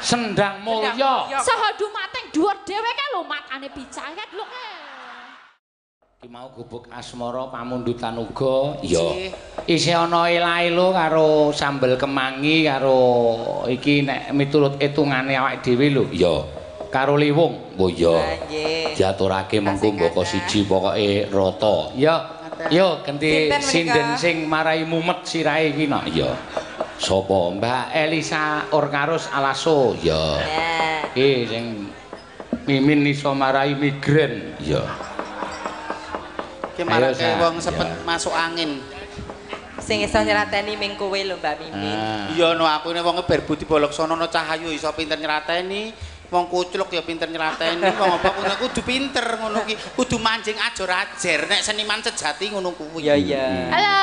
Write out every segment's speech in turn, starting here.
Sendang mulya. Saha dumateng dhuwur dhewe kae lho matane picah kae lho. Ki mau gubuk asmara pamundutan uga. Ya. Isih ana elailo karo sambel kemangi karo iki nek miturut etungane awake dhewe lho. Ya. Karo liwung. Oh ya. Nggih. Diaturake mengko mboko siji pokoke rata. Ya. Yo ganti sinden sing marai mumet sirahe iki nak. Ya. Sopo? Mbak Elisa Orkarus Alaso. Ya. Ya. Iki sing mimin iso marai migrain. Ya. Ki marake Sa. wong sepet Ya. masuk angin. Sing iso nyerateni ming kowe lho Mbak Mimin. Ah. Iya no aku ini wong ber budi bolaksana no cahayu iso pinter nyerateni. Wong kucluk ya pinter nyerateni. Wong apa kuwi kudu pinter ngono ki. Kudu mancing ajur-ajer nek seniman sejati ngono kuwi. Iya iya. Halo.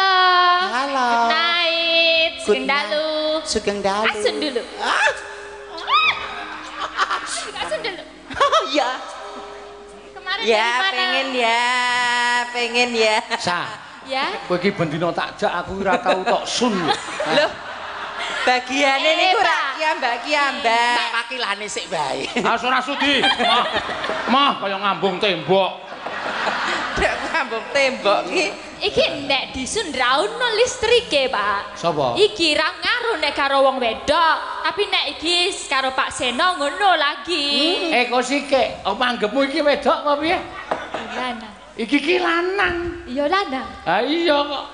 Halo. Good night. Sugeng dalu. Sugeng dalu. Asun dulu. Ah, Asun dulu. Oh iya. Kemarin Ya dari mana? pengen ya, pengen ya. Sa, Ya. kowe iki bendina tak jak aku ora tau tok sun. lho. Loh. Bagiane Eh, niku Pak. rak kiambak kiambak. tak pakilane sik bae. Ah ora sudi. Mah, mah kaya ngambung tembok. Ngambung tembok ki. Iki nek disun ra ono listrike, Pak. Sapa? Iki ra ngaruh nek karo wong wedok, tapi nek iki karo Pak Seno ngono lagi. Eh kok sike, apa anggapmu iki wedok apa piye? Lanang. Iki ki lanang. Iya lanang. Ah iya kok.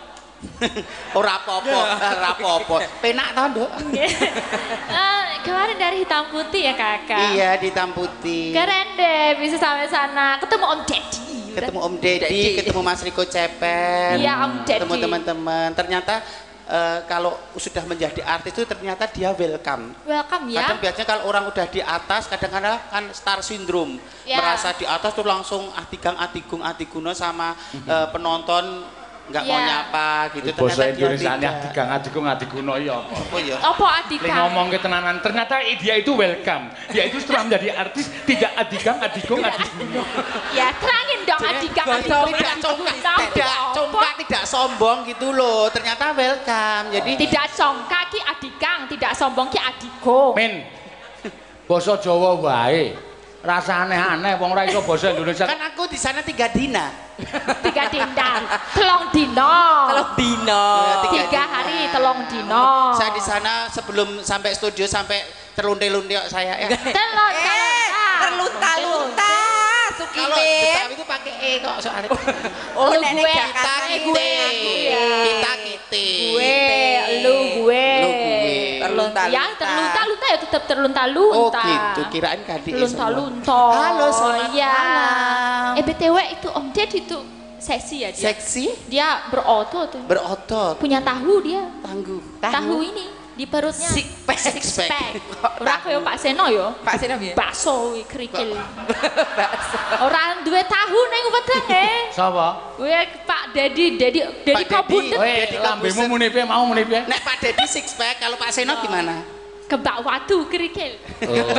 Ora apa-apa, ora apa-apa. Penak to, Nduk? Eh, kemarin dari hitam putih ya kakak. Iya, di hitam putih. Keren deh bisa sampai sana. Ketemu Om Deddy. Ketemu Om Deddy, ketemu Mas Riko Cepen, Iya, Om Deddy. ketemu teman-teman. Ternyata eh, kalau sudah menjadi artis itu ternyata dia welcome. Welcome ya. Kadang biasanya kalau orang udah di atas, kadang-kadang kan star syndrome, Ya. merasa di atas tuh langsung adigang, adigung, adiguna sama eh, penonton nggak mau Ya. nyapa gitu. Basa Ternyata dia Indonesia tidak. adigang adigung adiguna ya apa? Oh iya. Apa Li Adika? ngomong ke tenanan, ternyata dia itu welcome. Dia itu setelah menjadi artis tidak adigang adigung adiguna. Ya terangin dong Adika. Gak Adika. tahu, tidak congkak, tidak congkak, tidak sombong gitu loh. Ternyata welcome. Jadi Tidak congkak ki Adikang, tidak sombong ki Adiko. Min. Basa Jawa wae. Rasa aneh-aneh wong ora iso basa Indonesia. kan aku di sana tiga dina. Tiga dindang, telong dino. Kalau dino. Tiga hari telong dino. Saya di sana sebelum sampai studio sampai terlunte-lunte saya ya. Telong Eh, terlunta-lunta. Kalau. Betawi itu pakai e kok soalnya. Oh, Lu nenek gue, ya. Kita kite. gue, lu gue. Lu gue. Terlunta-lunta. Ya terlunta-lunta ya tetap Oh terlunta-lunta. gitu, kirain kadi Lunta-lunta. Halo, selamat Iya. malam. Eh BTW itu Om Ded itu seksi ya dia. Seksi, Dia berotot tuh. berotot, Punya tahu dia. tangguh. Tahu, ini di perutnya. Six pack. Six Six pack. pack. Ora kaya Pak Seno yo. Pak Sino piye? Bakso wi kerikil. Bakso. Ora duwe tahu ning wedenge. Sapa? Kuwi Pak Dedi, Dedi Dedi Oh, Kowe Deddy lambemu muni piye mau muni piye? Nek Pak Dedi six pack, kalau Pak Seno gimana? kebak watu kerikil. Oh,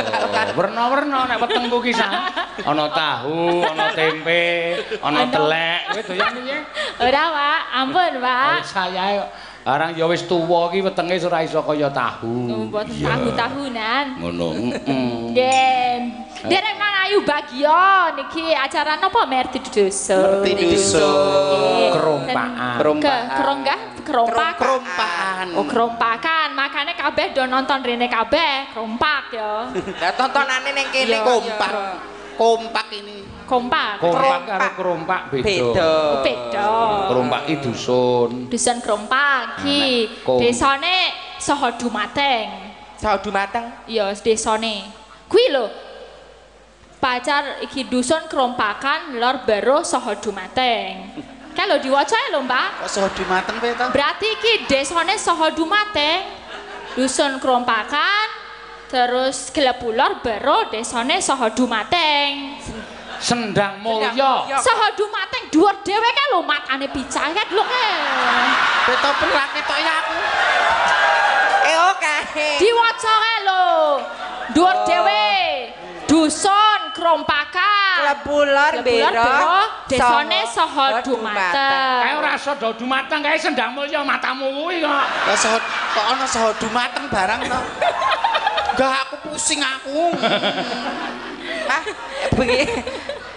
werna-werna nek wetengku ki sa. Ana tahu, ana tempe, ana Ana- telek. Kowe doyan piye? Ora, Pak. Ampun, Pak. Saya kok Arang ya wis tuwa ki wetenge ora iso kaya tahu. Buat Iya. tahu-tahunan. Ngono. heeh. Den, derek Manayu Bagio niki acara napa Merti Dusun. Merti Dusun. Kerompakan. Ke keronggah kerompak. Kerompakan. Oh, kerompakan. Makanya kabeh do nonton rene kabeh, kerompak ya. Lah tontonane ning kene Kompak. Kompak ini. Kompak. Kompak karo kerompak beda. beda. Oh. Kerompak iki dusun. Dusun kerompak ki. Nah, kom- Desane saha dumateng. Saudu mateng. Iya, desane. Kuwi lho. Pacar iki dusun kerompakan lor bero saha dumateng. Kan lho diwaca ya lho, Mbak. Kok kowe to? Berarti iki desane saha dumateng. Dusun kerompakan terus gelapulor bero desane saha dumateng. Sendang mulya. Saha dumateng dhuwur dhewe kan lho matane picah kan lho. Beto perak ketok ya aku. Eh oke. Diwaca kae lho. Dhuwur dhewe. Dusun kerompakan. Klepulor Klepulor bero. desane saha Kae dumateng. ora iso do dumateng kae sendang mulya matamu kuwi kok. Kok ana soho dumateng barang to? Gak aku pusing aku. Hah? Bengi.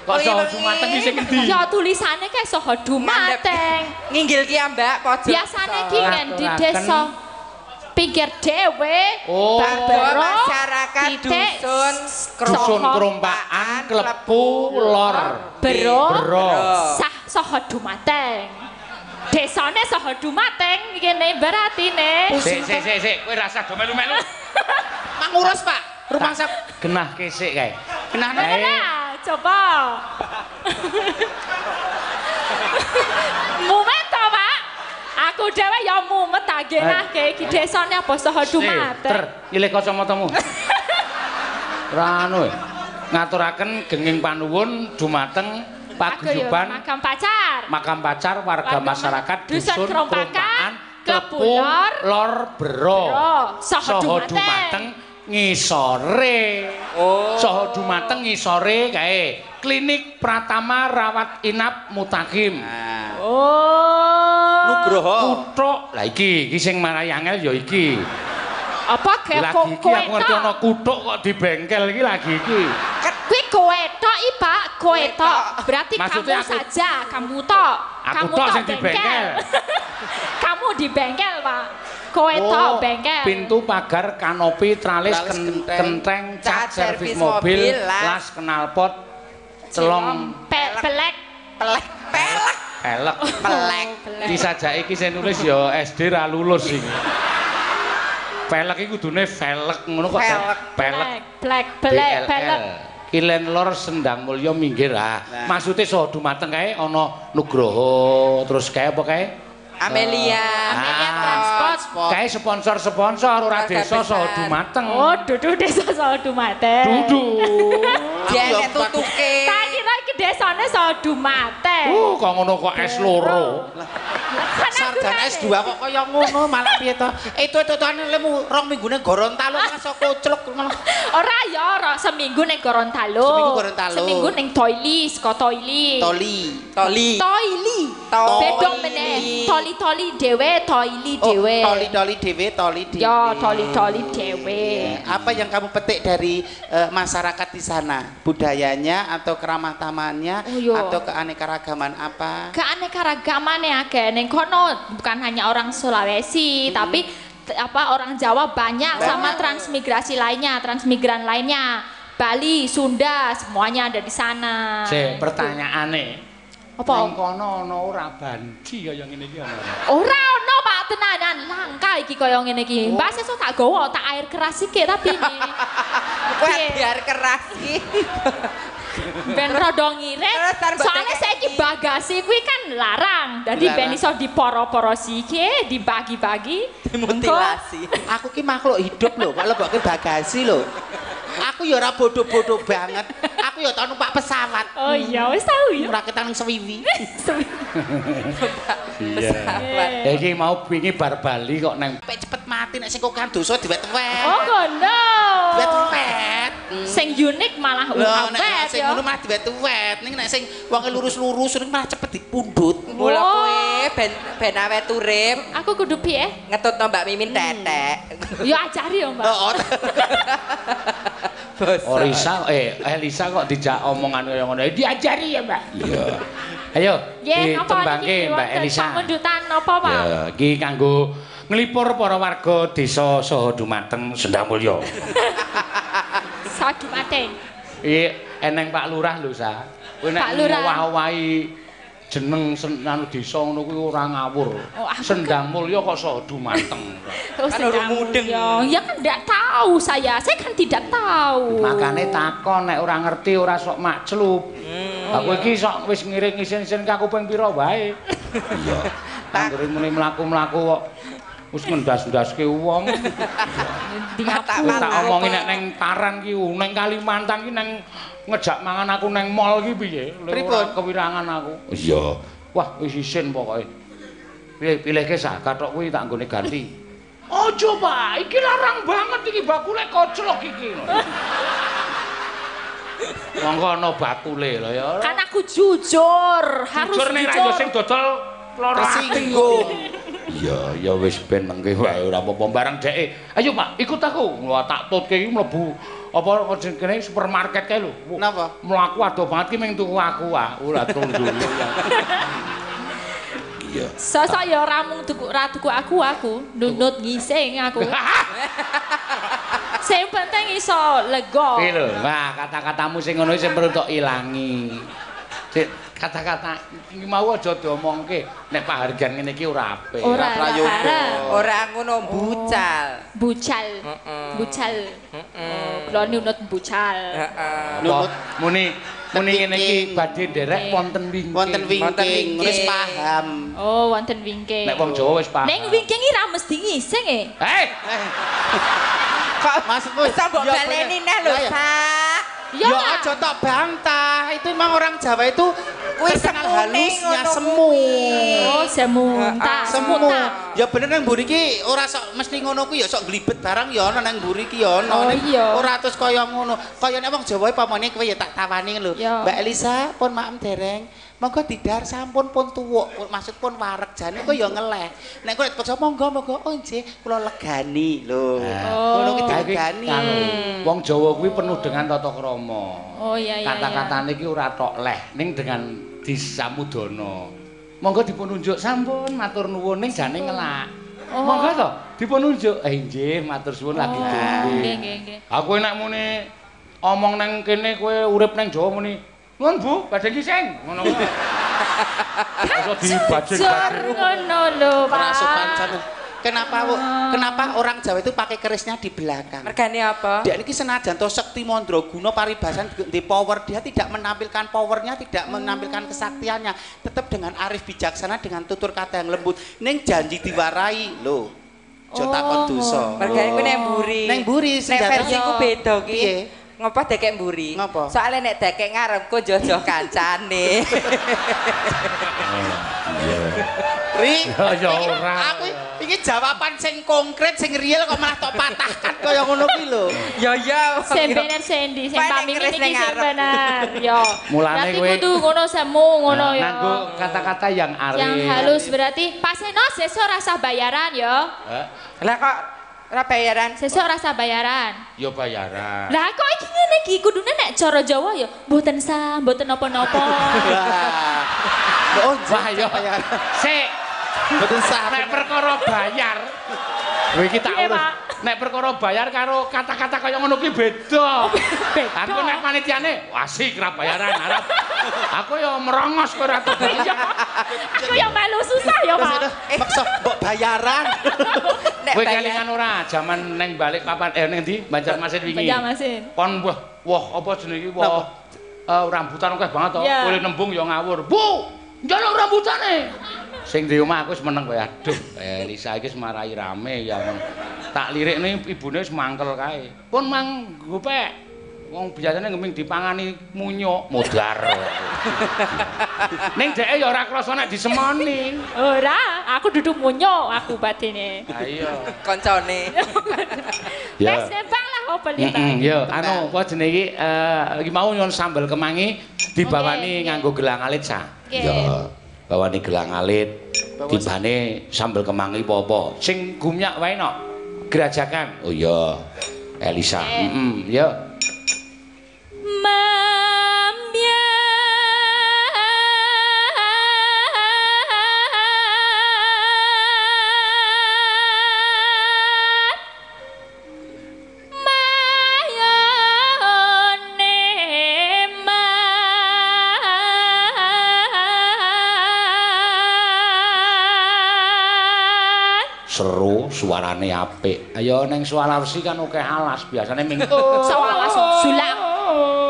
Kok bengi. dumateng iki sing endi? Ya tulisannya kayak soho dumateng. Nginggil ki Mbak, pojok. Biasanya ki kan di Ngaturaken. desa pinggir dewe. Oh, Baro, masyarakat titik, dusun Soho, kerompaan klepu lor. Bero, Bero. sah soho dumateng. Desane soho dumateng ngene berarti ne. Sik sik sik sik, kowe rasa do melu-melu. tak ngurus pak. Rumah saya genah kesik kayak genah nah, coba. Mumet to pak? Aku dewe ya mumet tak genah eh. kayak di desanya apa? Hodu mate ter ilih kacamatamu. Ranu e. ngaturaken genging panuwun dumateng paguyuban makam pacar. makam pacar warga masyarakat dusun Kerompakan Kepulor Lor bro, Bero. Soho Dumateng ngisore Oh. Soho dumateng ngisore kae klinik Pratama rawat inap mutakim Nah, Oh. Nugroho. kuthuk lah iki iki sing marai angel ya iki Apa kayak lagi iki kowe aku ngerti ana kuthuk kok di bengkel iki lagi iki Kuwi kowe tok i, Pak. Kowe tok. Berarti Maksudnya kamu aku- saja, kamu tok. Aku kamu tok sing di bengkel. kamu di bengkel, Pak. Kowe tok bengkel. Oh, pintu pagar kanopi tralis, kenteng cat servis mobil las. knalpot celong Pe- pelek. Pelek, pelek, elek pelek. iki sajak iki sing nulis ya SD ra lulus iki pelek iki kudune velek ngono kok pelek Pelek, pelek, pelek. Kilen lor sendang mulya minggir ah. Nah. Maksude saha dumateng kae ana Nugroho terus kae apa kae? Amelia. Amelia Transport. Kae sponsor-sponsor ora desa saha dumateng. Oh, dudu desa soal Dumateng. Dudu. Jenek tutuke. Desane soal Dumateng. Uh, kok ngono kok S loro. Kan sarjana nane. S2 kok kaya ngono malah piye to? Itu itu tuane lemu rong minggune Gorontalo masa kocluk ngono. Ora ya, ora seminggu ning Gorontalo. Seminggu Gorontalo. Seminggu ning Toilis, kok Toili. Toli. Toli. Toili. Toli. Beda meneh. Toli-toli dhewe, Toili Oh, dhewe. toli-toli dhewe, toli dhewe. Ya, toli-toli dhewe. Apa yang kamu petik dari eh, masyarakat di sana? Budayanya atau keramah tamannya Oh, iya. atau keanekaragaman apa? keanekaragamannya akeh ning kono bukan hanya orang Sulawesi tapi t- apa orang Jawa banyak sama transmigrasi lainnya transmigran lainnya Bali Sunda semuanya ada di sana Sik, pertanyaane. Apa? Ning kono ana ora banci kaya ngene iki ana. ora ono Pak tenanan langka iki kaya ngene iki Mbak sesuk tak gowo tak air keras iki tapi ini Kuwi biar keras ki. Ben rada ngirit tekeki. saiki bagasi kuwi kan larang jadi Larang. ben iso diporo-porosi iki dibagi-bagi Mutilasi. Aku ki makhluk hidup lho, kok lebokke bagasi lho. Aku ya ora bodoh-bodoh banget. Aku ya tau numpak pesawat. oh iya wis tau ya Ora ketang swiwi. Pesawat. Ya iki mau wingi bar Bali kok neng Cepet cepet mati nek sing kokan dosa diwet-wet. Oh gono. Diwet-wet. Sing unik malah nek awet sing ya. ngono malah diwet-wet. Ning nek sing wonge lurus-lurus ning malah cepet dipundhut. Mula kowe ben ben awet urip Aku kudu piye? ngetutno Mbak Mimin tetek. Ya ajari ya, Mbak. Oh. Orisa eh Elisa kok dijak omongan kaya ngono. Diajari ya, Mbak. Iya. Ayo, Nggih, napa ditembangke niki Mbak Elisa. Pamundutan napa, Pak? Ya, iki kanggo nglipur para warga desa saha dumateng Sendamulya. Sadu mateng. Iki eneng Pak Lurah lho, Sa. Kowe nek Pak Lurah. ngowah-owahi jeneng sen- anu desa ngono kuwi ora ngawur. Oh, aku Sendamulya kok saha Kan urung sedang mudeng. Ya, ya kan tidak tahu saya. Saya kan tidak tahu. Makane takon nek ora ngerti ora sok makclup. Aku iki sok wis ngiring isin-isin ka kuping pira wae. Iya. Anggere muni mlaku-mlaku kok wis ngendas-ndaske wong. Mata- Tak omongi nek neng Paran ki, neng Kalimantan ki neng ngejak mangan aku neng mall ki piye? Pripun? Kewirangan aku. Iya. Wah, wis isin pokoke. Pilih pilihke sak kathok kuwi tak nggone ganti. Ojo, Pak. Iki larang banget iki bakule koclok iki. Monggo ana bakule lho ya. Kan aku jujur, harus Jujur ning ra yo sing dodol lara ati. Iya ya wis ben mengke wae ora apa-apa. Bareng dheke ayo Pak ikut aku. Wah tak tutke iki mlebu apa kene supermarket kae lho. Napa? mlaku ado banget ki ming tuku aku ah ora tunggu iya. Sosok ya ora mung tuku ora tuku aku aku nunut ngising aku. Sing penting iso lega. Piye lho wah kata-katamu sing ngono sing perlu tok ilangi. Sik, kata-kata iki mau aja diomongke nek pahargan ngene iki ora apik Ora prayoga. ora. Ora ngono bucal. Bucal. Heeh. Bucal. Heeh. Oh, kula nunut bucal. Heeh. Muni muni ngene iki badhe nderek wonten wingking. Wonten wingking, wis paham. Oh, wonten wingking. Nek wong Jawa wis paham. Ning wingking iki ra mesti ngising e. Eh, Kok Maksudmu mbok baleni neh lho, Ya, ya. Sak. Ya, Ya lah. Aja tak bantah. Itu memang orang Jawa itu Kuwi semune halusnya semu. Oh, Semu. semunta. Ya bener nang mburi iki ora sok mesti ngono kuwi ya sok glibet barang ya ana nang mburi iki ya ana. Oh. Ora terus kaya ngono. Kaya nek wong Jawa pamane kowe ya tak tawani lho. Mbak Elisa pun maem dereng. Monggo didar sampun pun tuwuk, maksud pun wareg jane kok ya ngeleh. Nek kowe dipaksa monggo monggo oh nggih kula legani lho. Oh. Ngono ki dilegani. anu, Wong Jawa kuwi penuh dengan tata krama. Oh iya iya. Kata-katane iki ora tok leh, ning dengan disamudana. Monggo dipun unjuk sampun matur nuwun ning jane ngelak. Oh. Monggo to, dipun unjuk. Eh nggih, matur suwun lagi Oh, tunggu. nggih nggih nggih. Aku nek muni omong nang kene kowe urip nang Jawa muni Nuwun Bu, badhe ngising. Ngono kuwi. Iso dibajing. Jor ngono lho, Pak. Ora sopan jane. Kenapa Bu? kenapa orang Jawa itu pakai kerisnya di belakang? Mergane apa? Dia ini senajan to sekti mandraguna paribasan di power dia tidak menampilkan powernya, tidak menampilkan kesaktiannya, tetap dengan arif bijaksana dengan tutur kata yang lembut. Ning janji diwarai lho. Oh. takon dosa. Mergane ku nek mburi. Neng mburi Nek senjata. versiku beda ki. Piye? Ngopo dekek mburi? Ngopo? Soale nek dekek ngarepku jojo kancane. Ri, Ya, ya iki- ora. Aku iki jawaban sing konkret sing real kok malah tok patahkan kaya ngono kuwi lho. Ya ya. Sing bener sendi, sing keris iki sing bener. Yo. Mulane Berarti kowe- kudu ngono semu ngono Nah, yo. Nganggo kata-kata yang arif. Yang halus berarti Pak Seno sesuk rasa bayaran yo. Lah kok ora bayaran? Sesuk rasa bayaran. yo bayaran. Lah kok iki ngene iki kudune nek cara Jawa ya mboten sah, mboten napa-napa. Wah. Oh, Wah, bayaran. Sik, Betul sah. nek perkara bayar. Kowe iki tak urus. Nek perkara bayar karo kata-kata kaya ngono ki beda. beda. Aku nek panitiane asik ra bayaran arep. Aku yo merongos kowe ra tau bayar. Aku yang malu susah ya, Pak. maksa mbok bayaran. Nek Kowe kelingan ora jaman neng balik papan eh neng ndi Banjarmasin wingi. Banjarmasin. Kon wah wah apa jenenge iki wah eh, rambutan akeh banget to. Kulit nembung ya ngawur. Bu, njaluk rambutane. Sing di omah aku wis meneng kowe aduh. Eh Lisa iki semarai rame ya. Tak lirikne ibune wis mangkel kae. Pun mang gopek. Wong biasane ngeming dipangani munyuk, modar. Ning dheke ya ora krasa nek disemoni. Ora, aku duduk munyo aku batine. Ha iya. koncone. Ya. Wes nembang lah opo lita. yo anu apa jenenge iki eh iki mau nyon sambel kemangi dibawani nganggo gelang alit sa. Ya, bawani gelang alit tibane sambel kemangi apa-apa. Sing gumyak wae no. Gerajakan. Oh iya. Elisa. Heeh, yo. Seru, suarane apik. Ayo ning Sulawesi kan akeh alas, biasane ming Sulawesi, Sulak.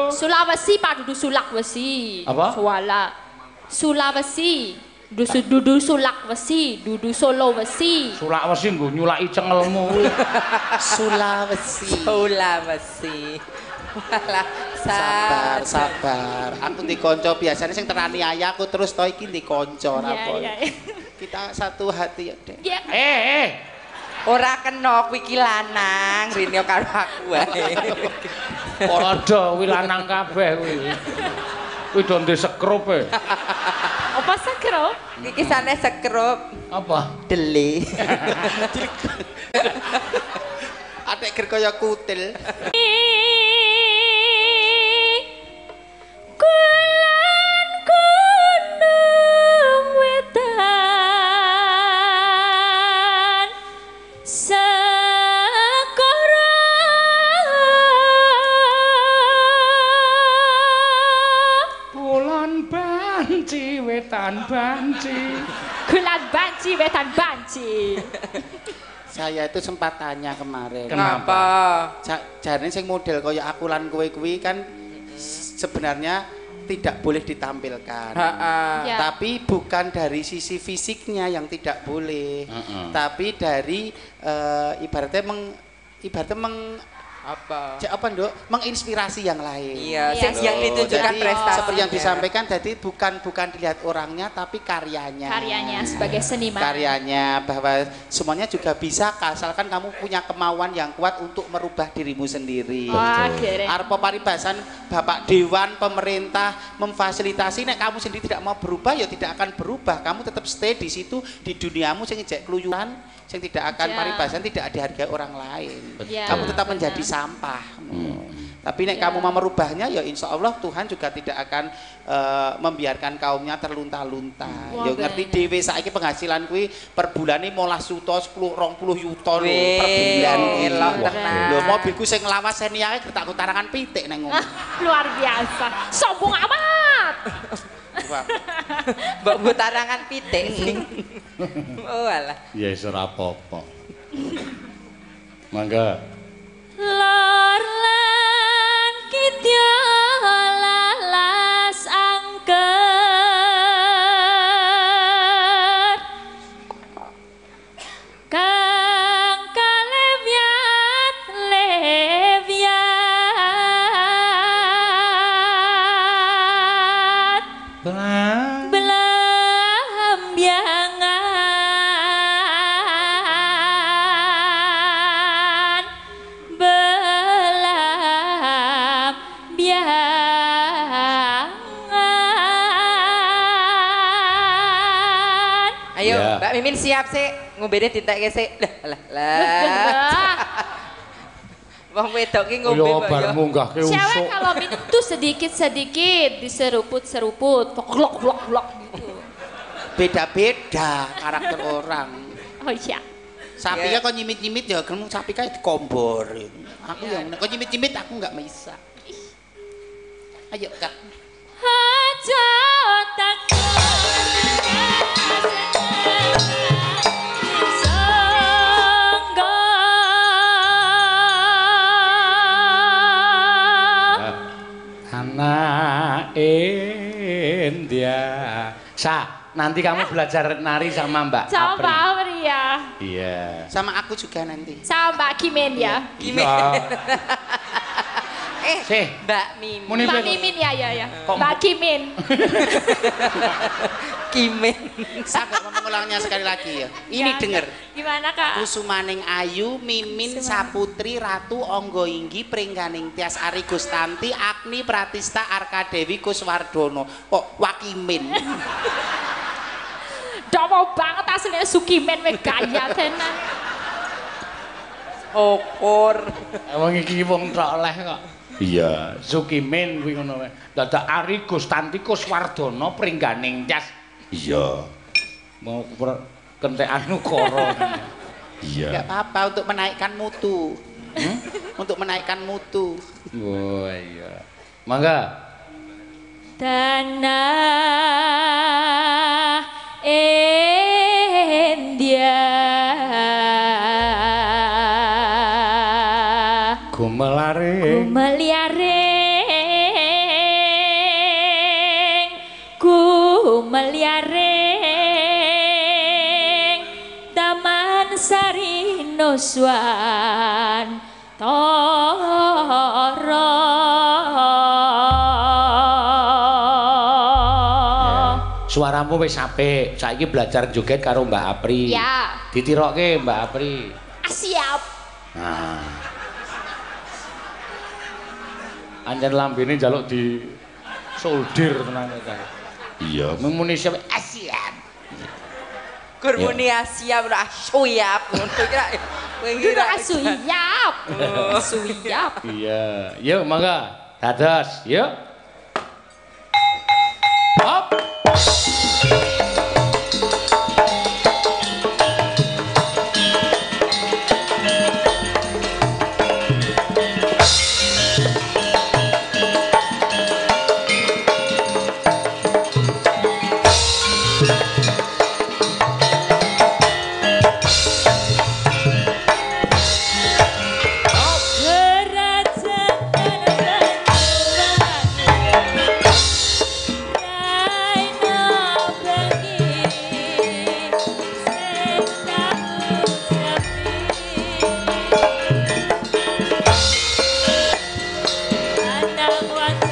Sulawesi Pak dudu Sulak wesi. Apa? Suala. Sulawesi. Dudu dudu Sulak wesi, dudu Solo wesi. Sulawesi nggo nyulaki cengelmu. Sulawesi. Sulawesi. Walah, Sabar, sabar. sabar. Aku di konco biasanya sing terani ayahku terus to iki di konco Iya, apa. iya. Kita satu hati ya, Dek. Ya, eh, eh. Ora kena kuwi ki lanang, Rinyo karo aku wae. Padha kuwi lanang kabeh kuwi. Kuwi do ndek sekrup e. apa sekrup? Kikisane sekrup Apa? dele. Atek ger kaya kutil. Banci. Kulon banci wetan banci Saya itu sempat tanya kemarin. Kenapa? Ja- Jarine sing model kaya aku lan kowe kuwi kan sebenarnya tidak boleh ditampilkan. Heeh. Ya. Tapi bukan dari sisi fisiknya yang tidak boleh, Heeh. tapi dari eh, ibaratnya meng ibaratnya meng Apa? cek apa nduk menginspirasi yang lain. Iya, Iya. sing yang Oh, ditunjukkan Jadi prestasinya. seperti yang disampaikan tadi bukan bukan dilihat orangnya tapi karyanya. Karyanya sebagai seniman Karyanya bahwa semuanya juga bisa asalkan kamu punya kemauan yang kuat untuk merubah dirimu sendiri. Wah keren Arpo paribasan Bapak Dewan pemerintah memfasilitasi nek kamu sendiri tidak mau berubah ya tidak akan berubah. Kamu tetap stay di situ di duniamu sing jek keluyuran sing tidak akan Ya. paribasan tidak dihargai orang lain. Ya, kamu tetap benar. menjadi sampah. Tapi nek Ya. kamu mau merubahnya ya insya Allah Tuhan juga tidak akan eh, membiarkan kaumnya terlunta-lunta. Wah, Ya ngerti dhewe saiki penghasilan kuwi per bulane 15 juta, 10 20 juta lho Weh, per bulan. elok tenan. Lho mobilku sing lawas seniae tak utarangan pitik nang ngono. Luar biasa Sombong amat Mbok mbok tarangan pitik sing. Oh alah. Ya wis ora apa-apa. Mangga. Lor lan kidya lalas angker Ngombene ditekke sik. Lah lah lah. Wah, Wong wedok ki ngombe Yo mbak bar yo. munggah ke Cewek usuk. kalau minum tuh sedikit-sedikit diseruput-seruput, blok-blok-blok gitu. beda-beda karakter orang. Oh iya. Sapi Ya. ya kok nyimit-nyimit ya kan sapi kayak dikombor. Aku Ya. yang kok nyimit-nyimit aku nggak bisa. Ayo kak. Aja Anak Sa, nanti kamu belajar nari sama Mbak Sama. Mbak Apri ya. Iya. Sama aku juga nanti. Sama Mbak Kimin ya. Kimin. Eh, Sih. Mbak Mimin. Muni Mbak. Mimin ya ya ya. Kok- Mbak Kimin. Kimin. Mau mengulangnya sekali lagi ya. Ini Ya. denger. Gimana Kak? Kusumaning Ayu, Mimin, Saputri, Ratu, Onggo Inggi, Pringganing Tias Ari Gustanti, Agni Pratista, Arka Dewi, Kuswardono. Kok Wakimin? Domo banget aslinya Sukimen we gaya tenan. Okor. Emang iki wong tok oleh kok. Iya, Sukimin kuwi ngono wae. Dadak Ari Gustanti Kuswardono Pringganing Tias. Iya. Mau kentekan ukara. Gak apa-apa untuk menaikkan mutu. Untuk menaikkan mutu. Oh iya. Mangga. Tanah India Gumelare. Meliaring Ku meliaring Taman Sari Nuswan Toro Suaramu wis apik. Saiki belajar joget karo Mbak Apri. Ya Ditirokke Mbak Apri. ah, Siap Nah. Anjen lambene njaluk di solder tenan ta. Iya, muni siap asiap. Gurmuni Asia ora asuyap ngono kira. Kowe Kudu kira asuyap. Asuyap. Iya, yuk mangga. Dados, yuk. Tagwan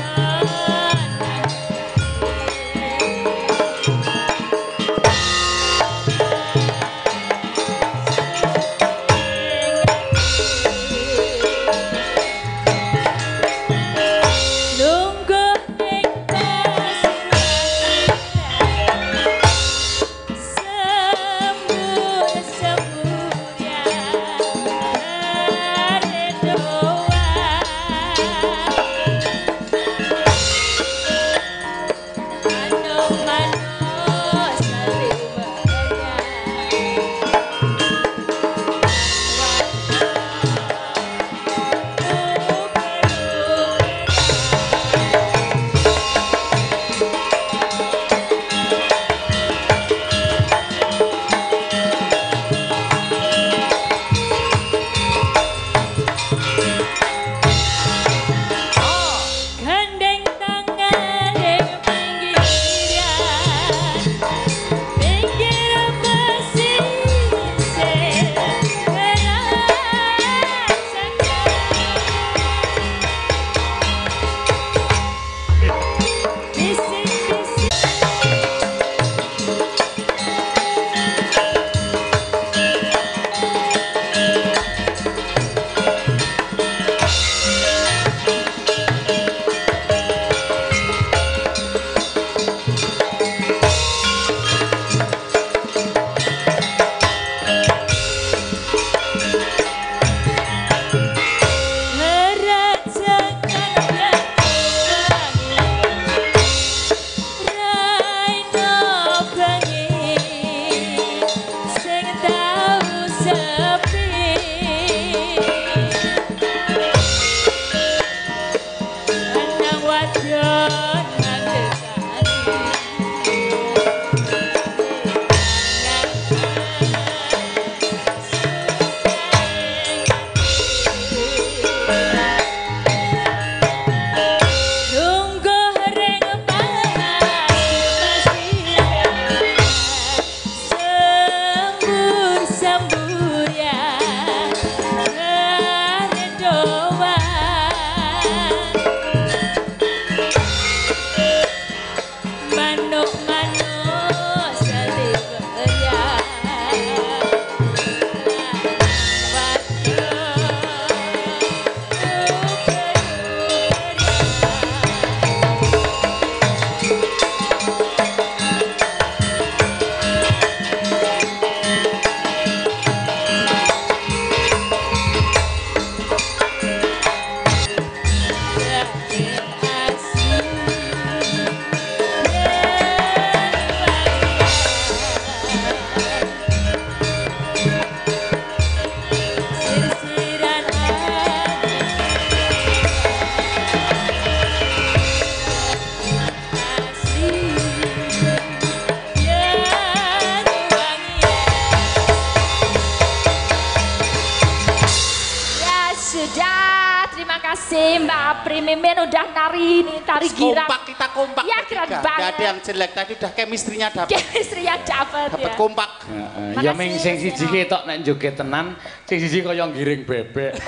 nari ini tari girang. Kompak kita kompak. Ya, Nggak banget. ada yang jelek tadi udah chemistry-nya dapat. Chemistry yang dapat Dapat ya. kompak. Heeh, Ya Makasih, ming sing siji ketok nek joget tenan, sing siji kaya ngiring bebek.